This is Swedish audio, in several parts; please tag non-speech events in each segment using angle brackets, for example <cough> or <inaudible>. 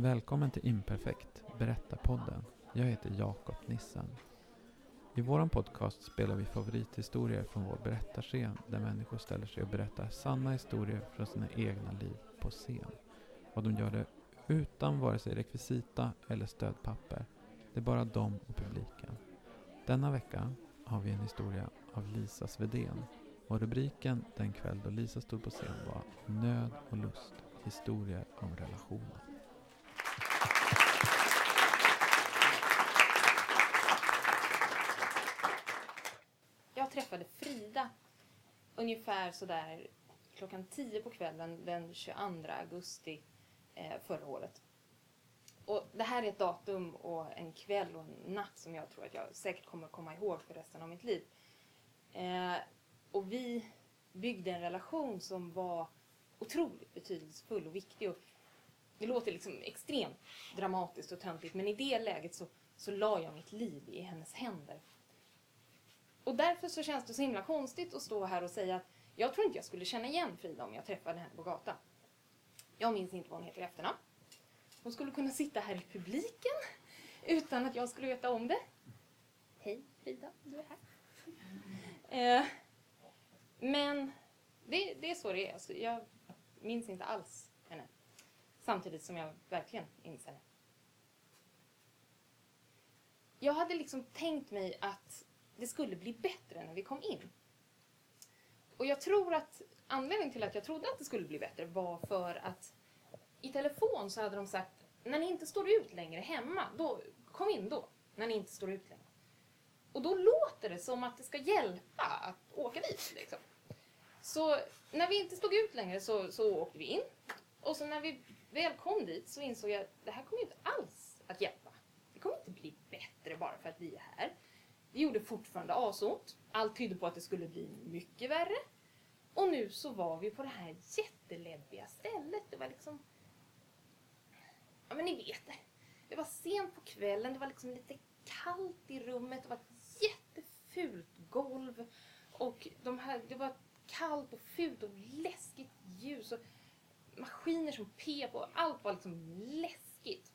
Välkommen till Imperfekt, Berättarpodden. Jag heter Jakob Nissen. I vår podcast spelar vi favorithistorier från vår berättarscen där människor ställer sig och berättar sanna historier från sina egna liv på scen. Och de gör det utan vare sig rekvisita eller stödpapper. Det är bara de och publiken. Denna vecka har vi en historia av Lisa Svedén och rubriken den kväll då Lisa stod på scen var Nöd och lust, historier om relationer. Jag träffade Frida ungefär sådär klockan 10 på kvällen den 22 augusti eh, förra året. Och det här är ett datum och en kväll och en natt som jag tror att jag säkert kommer komma ihåg för resten av mitt liv. Eh, och vi byggde en relation som var otroligt betydelsefull och viktig. Och det låter liksom extremt dramatiskt och töntigt men i det läget så, så la jag mitt liv i hennes händer. Och därför så känns det så himla konstigt att stå här och säga att jag tror inte jag skulle känna igen Frida om jag träffade henne på gatan. Jag minns inte vad hon heter i efternamn. Hon skulle kunna sitta här i publiken utan att jag skulle veta om det. Hej Frida, du är här. Eh, men det, det är så det är. Alltså, jag minns inte alls henne. Samtidigt som jag verkligen minns henne. Jag hade liksom tänkt mig att det skulle bli bättre när vi kom in. Och jag tror att anledningen till att jag trodde att det skulle bli bättre var för att i telefon så hade de sagt när ni inte står ut längre hemma, då, kom in då. När ni inte står ut längre. Och då låter det som att det ska hjälpa att åka dit. Liksom. Så när vi inte stod ut längre så, så åkte vi in. Och så när vi väl kom dit så insåg jag att det här kommer inte alls att hjälpa. Det kommer inte bli bättre bara för att vi är här. Det gjorde fortfarande asont. Allt tydde på att det skulle bli mycket värre. Och nu så var vi på det här jätteläbbiga stället. Det var liksom... Ja men ni vet det. Det var sent på kvällen, det var liksom lite kallt i rummet, det var ett jättefult golv. Och de här, det var kallt och fult och läskigt ljus och maskiner som pep och allt var liksom läskigt.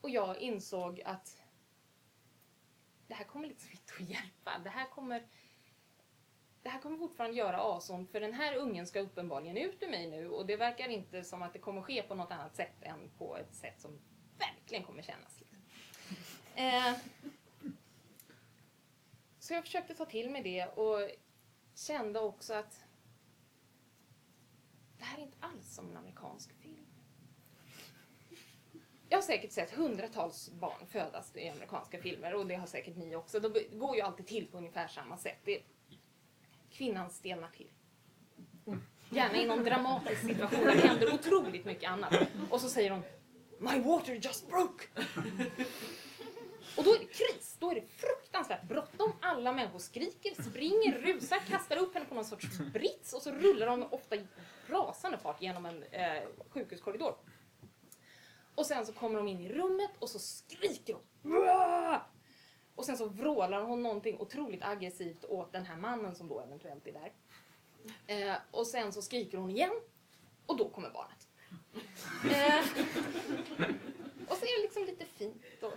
Och jag insåg att det här kommer liksom inte att hjälpa. Det här kommer, det här kommer fortfarande göra asont för den här ungen ska uppenbarligen ut ur mig nu och det verkar inte som att det kommer ske på något annat sätt än på ett sätt som verkligen kommer kännas. Liksom. Eh, så jag försökte ta till mig det och kände också att det här är inte alls som en amerikansk. Jag har säkert sett hundratals barn födas i amerikanska filmer och det har säkert ni också. Det går ju alltid till på ungefär samma sätt. Det, kvinnan stelnar till. Gärna i någon dramatisk situation det händer otroligt mycket annat. Och så säger hon My water just broke! Och då är det kris, då är det fruktansvärt bråttom. Alla människor skriker, springer, rusar, kastar upp henne på någon sorts brits och så rullar de ofta i rasande fart genom en eh, sjukhuskorridor. Och sen så kommer de in i rummet och så skriker hon. Och sen så vrålar hon någonting otroligt aggressivt åt den här mannen som då eventuellt är där. Eh, och sen så skriker hon igen och då kommer barnet. Eh, och så är det liksom lite fint och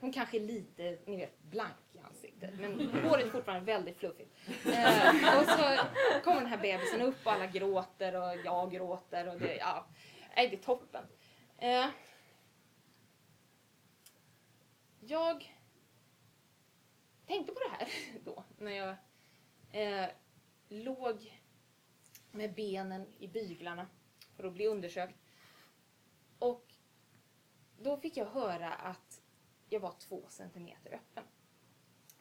hon kanske är lite, ni vet, blank i ansiktet. Men håret är fortfarande väldigt fluffigt. Eh, och så kommer den här bebisen upp och alla gråter och jag gråter och det, ja, nej, det är toppen. Eh, jag tänkte på det här <laughs> då när jag eh, låg med benen i byglarna för att bli undersökt. Och då fick jag höra att jag var två centimeter öppen.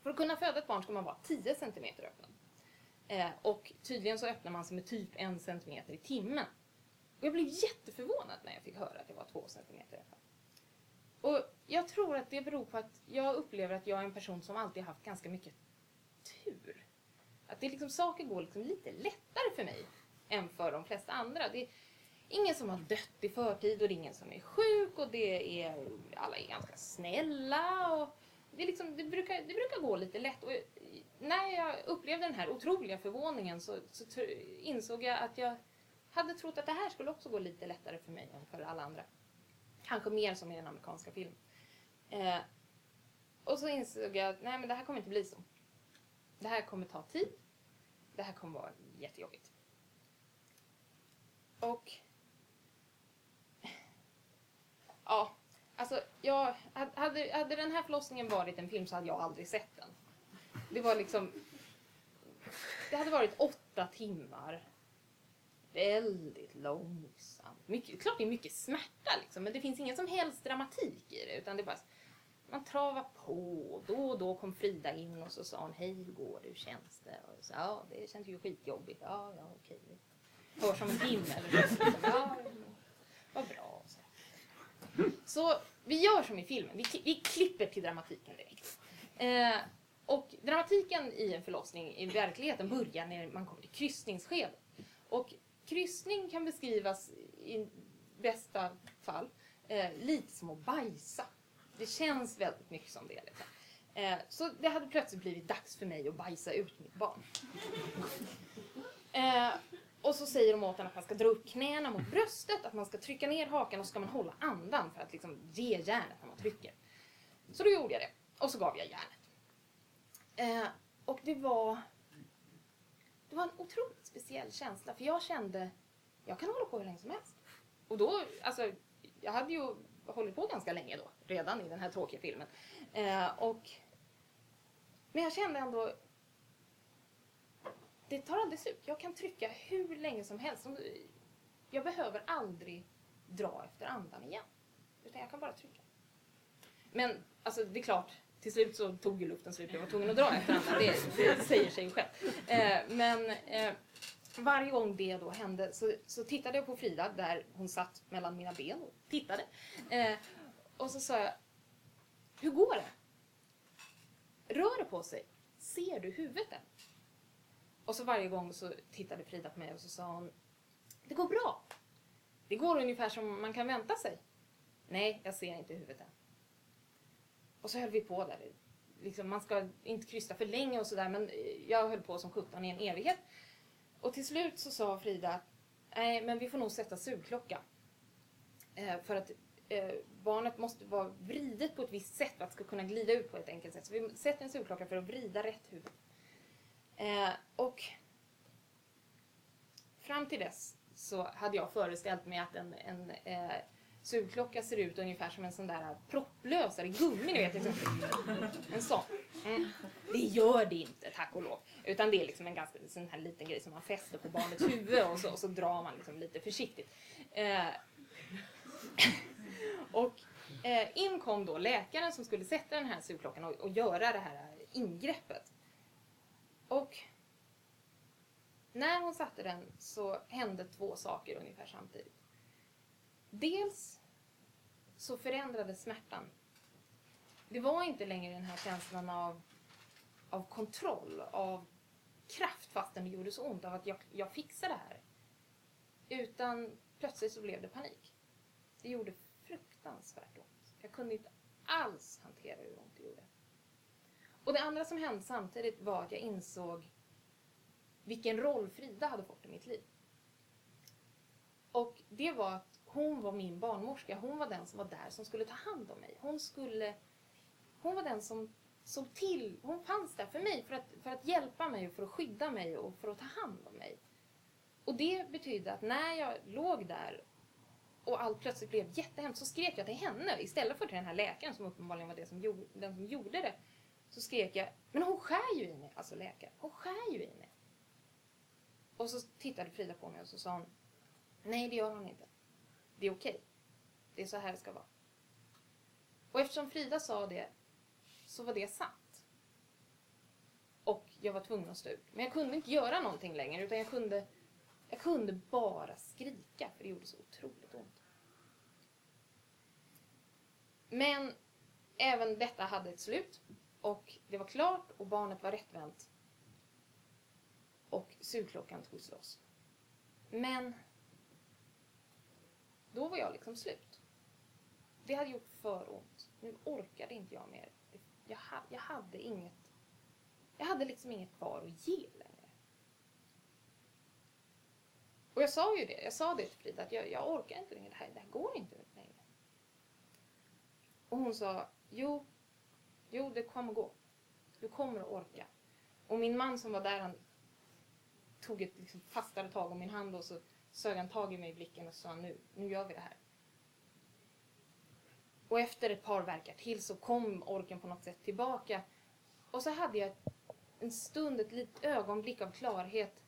För att kunna föda ett barn ska man vara 10 centimeter öppen. Eh, och tydligen så öppnar man sig med typ en centimeter i timmen. Och jag blev jätteförvånad när jag fick höra att jag var två centimeter öppen. Och jag tror att det beror på att jag upplever att jag är en person som alltid haft ganska mycket tur. Att det liksom, saker går liksom lite lättare för mig än för de flesta andra. Det är ingen som har dött i förtid och det är ingen som är sjuk och det är, alla är ganska snälla. Och det, är liksom, det, brukar, det brukar gå lite lätt. Och när jag upplevde den här otroliga förvåningen så, så insåg jag att jag hade trott att det här skulle också gå lite lättare för mig än för alla andra. Kanske mer som i den amerikanska filmen. Eh, och så insåg jag att nej men det här kommer inte bli så. Det här kommer ta tid. Det här kommer vara jättejobbigt. Och... Ja, alltså jag... Hade, hade den här förlossningen varit en film så hade jag aldrig sett den. Det var liksom... Det hade varit åtta timmar. Väldigt långsamt. Mycket, klart det är mycket smärta liksom, men det finns ingen som helst dramatik i det. Utan det är bara man travar på. Då och då kom Frida in och så sa hon hej hur går det, hur känns det? Och så, ja det känns ju skitjobbigt. Ja, ja okej. Hör som en himmel. Ja, vad bra. Så. så vi gör som i filmen, vi, vi klipper till dramatiken direkt. Eh, och dramatiken i en förlossning i verkligheten börjar när man kommer till kryssningsskedet. Och kryssning kan beskrivas i bästa fall eh, lite som att bajsa. Det känns väldigt mycket som det. Liksom. Eh, så det hade plötsligt blivit dags för mig att bajsa ut mitt barn. Eh, och så säger de åt honom att man ska dra upp knäna mot bröstet, att man ska trycka ner hakan och så ska man hålla andan för att liksom ge järnet när man trycker. Så då gjorde jag det. Och så gav jag järnet. Eh, och det var... Det var en otroligt speciell känsla, för jag kände jag kan hålla på hur länge som helst. Och då, alltså, jag hade ju hållit på ganska länge då, redan i den här tråkiga filmen. Eh, och, men jag kände ändå, det tar aldrig slut. Jag kan trycka hur länge som helst. Jag behöver aldrig dra efter andan igen. Utan jag kan bara trycka. Men alltså, det är klart, till slut så tog ju luften slut. Jag var tvungen att dra efter andan. Det, det säger sig själv. Eh, men eh, varje gång det då hände så, så, tittade jag på Frida där hon satt mellan mina ben och tittade. Eh, och så sa jag, hur går det? Rör det på sig? Ser du huvudet än? Och så varje gång så tittade Frida på mig och så sa hon, det går bra. Det går ungefär som man kan vänta sig. Nej, jag ser inte huvudet än. Och så höll vi på där. Liksom, man ska inte krysta för länge och sådär men jag höll på som sjutton i en evighet. Och till slut så sa Frida nej men vi får nog sätta sugklocka. Eh, för att eh, barnet måste vara vridet på ett visst sätt för att det ska kunna glida ut på ett enkelt sätt. Så vi sätter en sugklocka för att vrida rätt huvud. Eh, och fram till dess så hade jag föreställt mig att en, en eh, sugklocka ser ut ungefär som en sån där propplösare gummi, ni vet. Liksom. En sån. Mm. Det gör det inte, tack och lov. Utan det är liksom en ganska sån här liten grej som man fäster på barnets huvud och så, och så drar man liksom lite försiktigt. Eh, och eh, in kom då läkaren som skulle sätta den här sugklockan och, och göra det här ingreppet. Och när hon satte den så hände två saker ungefär samtidigt. Dels så förändrades smärtan. Det var inte längre den här känslan av, av kontroll, av kraft fastän det gjorde så ont, av att jag, jag fixar det här. Utan plötsligt så blev det panik. Det gjorde fruktansvärt ont. Jag kunde inte alls hantera hur ont det gjorde. Och det andra som hände samtidigt var att jag insåg vilken roll Frida hade fått i mitt liv. Och det var att hon var min barnmorska. Hon var den som var där som skulle ta hand om mig. Hon skulle... Hon var den som såg till. Hon fanns där för mig för att, för att hjälpa mig och för att skydda mig och för att ta hand om mig. Och det betydde att när jag låg där och allt plötsligt blev jättehemskt så skrek jag till henne istället för till den här läkaren som uppenbarligen var det som gjorde, den som gjorde det. Så skrek jag, men hon skär ju i mig, alltså läkaren. Hon skär ju i mig. Och så tittade Frida på mig och så sa hon, nej det gör hon inte. Det är okej. Okay. Det är så här det ska vara. Och eftersom Frida sa det så var det sant. Och jag var tvungen att stå ut. Men jag kunde inte göra någonting längre utan jag kunde, jag kunde bara skrika för det gjorde så otroligt ont. Men även detta hade ett slut och det var klart och barnet var rättvänt. Och sugklockan togs loss. Men då var jag liksom slut. Det hade gjort för ont. Nu orkade inte jag mer. Jag, jag hade inget... Jag hade liksom inget kvar att ge längre. Och jag sa ju det. Jag sa det till Frida att jag, jag orkar inte längre. Det här, det här går inte längre. Och hon sa, jo, jo det kommer gå. Du kommer att orka. Och min man som var där, han tog ett liksom fastare tag om min hand och så sög han tag i mig i blicken och sa, nu, nu gör vi det här. Och efter ett par verkar till så kom orken på något sätt tillbaka. Och så hade jag en stund, ett litet ögonblick av klarhet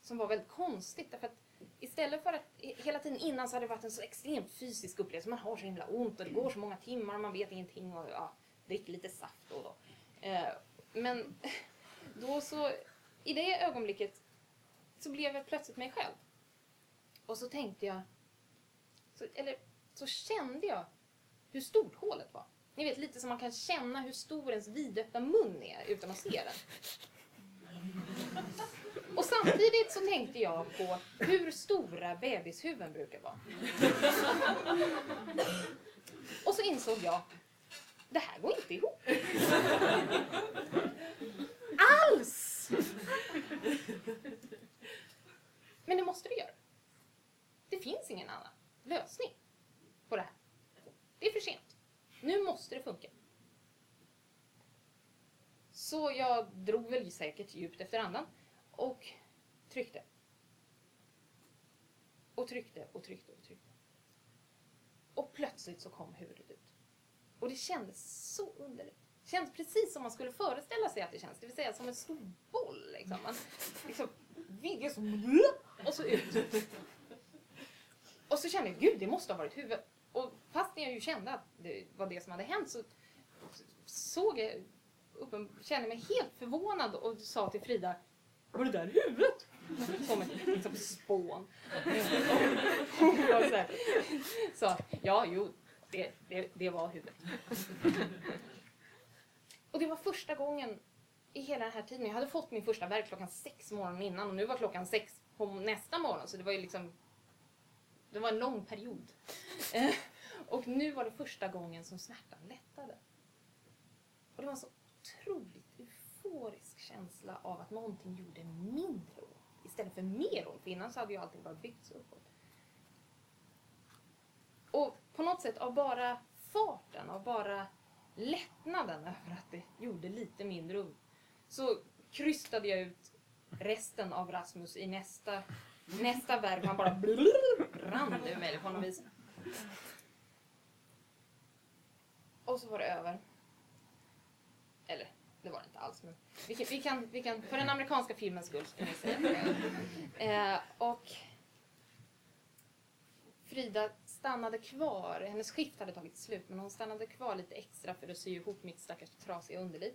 som var väldigt konstigt. Därför att istället för att hela tiden innan så hade det varit en så extremt fysisk upplevelse. Man har så himla ont och det går så många timmar och man vet ingenting och ja, dricker lite saft och då. Eh, men <laughs> då så, i det ögonblicket så blev jag plötsligt mig själv. Och så tänkte jag, så, eller så kände jag hur stort hålet var. Ni vet lite som man kan känna hur stor ens vidöppna mun är utan att se den. Och samtidigt så tänkte jag på hur stora bebishuvuden brukar vara. Och så insåg jag, det här går inte ihop. Alls! Men det måste det göra. Det finns ingen annan lösning på det här. Det är för sent. Nu måste det funka. Så jag drog väl säkert djupt efter andan och tryckte. Och tryckte och tryckte och tryckte. Och plötsligt så kom huvudet ut. Och det kändes så underligt. Det kändes precis som man skulle föreställa sig att det känns. Det vill säga som en stor boll. Liksom. Man liksom vidgas och så ut. Och så kände jag, gud det måste ha varit huvudet. Och fast jag ju kände att det var det som hade hänt så såg jag, uppen, kände mig helt förvånad och sa till Frida, var det där huvudet? Som ett liksom, spån. Och så här, sa, ja, jo, det, det, det var huvudet. Och det var första gången i hela den här tiden. Jag hade fått min första verk klockan sex morgonen innan och nu var klockan sex på nästa morgon. Så det var ju liksom... Det var en lång period. Eh, och nu var det första gången som smärtan lättade. Och det var en så otroligt euforisk känsla av att någonting gjorde mindre ont istället för mer ont. För innan så hade ju allting bara byggts uppåt. Och på något sätt av bara farten, av bara lättnaden över att det gjorde lite mindre ont så krystade jag ut resten av Rasmus i nästa, nästa verk. Han bara rann ur mig på något vis. Och så var det över. Eller, det var det inte alls. Men vi kan, vi kan, vi kan för den amerikanska filmens skull kan vi säga det. Eh, och Frida stannade kvar. Hennes skift hade tagit slut men hon stannade kvar lite extra för att sy ihop mitt stackars trasiga underliv.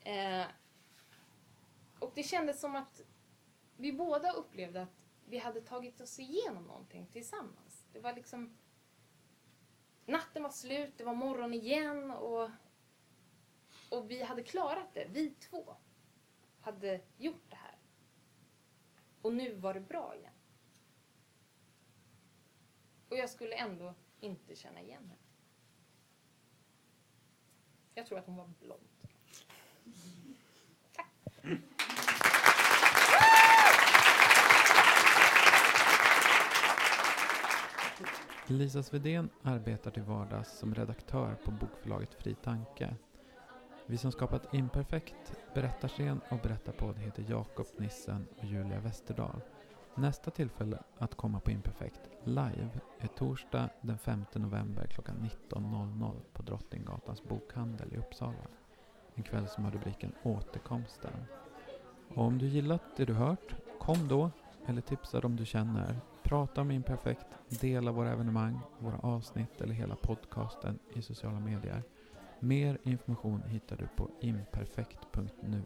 Eh, och det kändes som att vi båda upplevde att vi hade tagit oss igenom någonting tillsammans. Det var liksom... Natten var slut, det var morgon igen och, och vi hade klarat det. Vi två hade gjort det här. Och nu var det bra igen. Och jag skulle ändå inte känna igen henne. Jag tror att hon var blond. Tack. Lisa Svedén arbetar till vardags som redaktör på bokförlaget Fri Tanke. Vi som skapat Imperfekt, berättarscen och berättarpodd heter Jakob Nissen och Julia Westerdahl. Nästa tillfälle att komma på Imperfekt live är torsdag den 5 november klockan 19.00 på Drottninggatans bokhandel i Uppsala. En kväll som har rubriken Återkomsten. Och om du gillat det du hört, kom då eller tipsa dem du känner. Prata om Imperfekt, dela våra evenemang, våra avsnitt eller hela podcasten i sociala medier. Mer information hittar du på imperfekt.nu.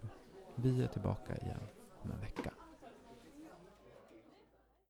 Vi är tillbaka igen om en vecka.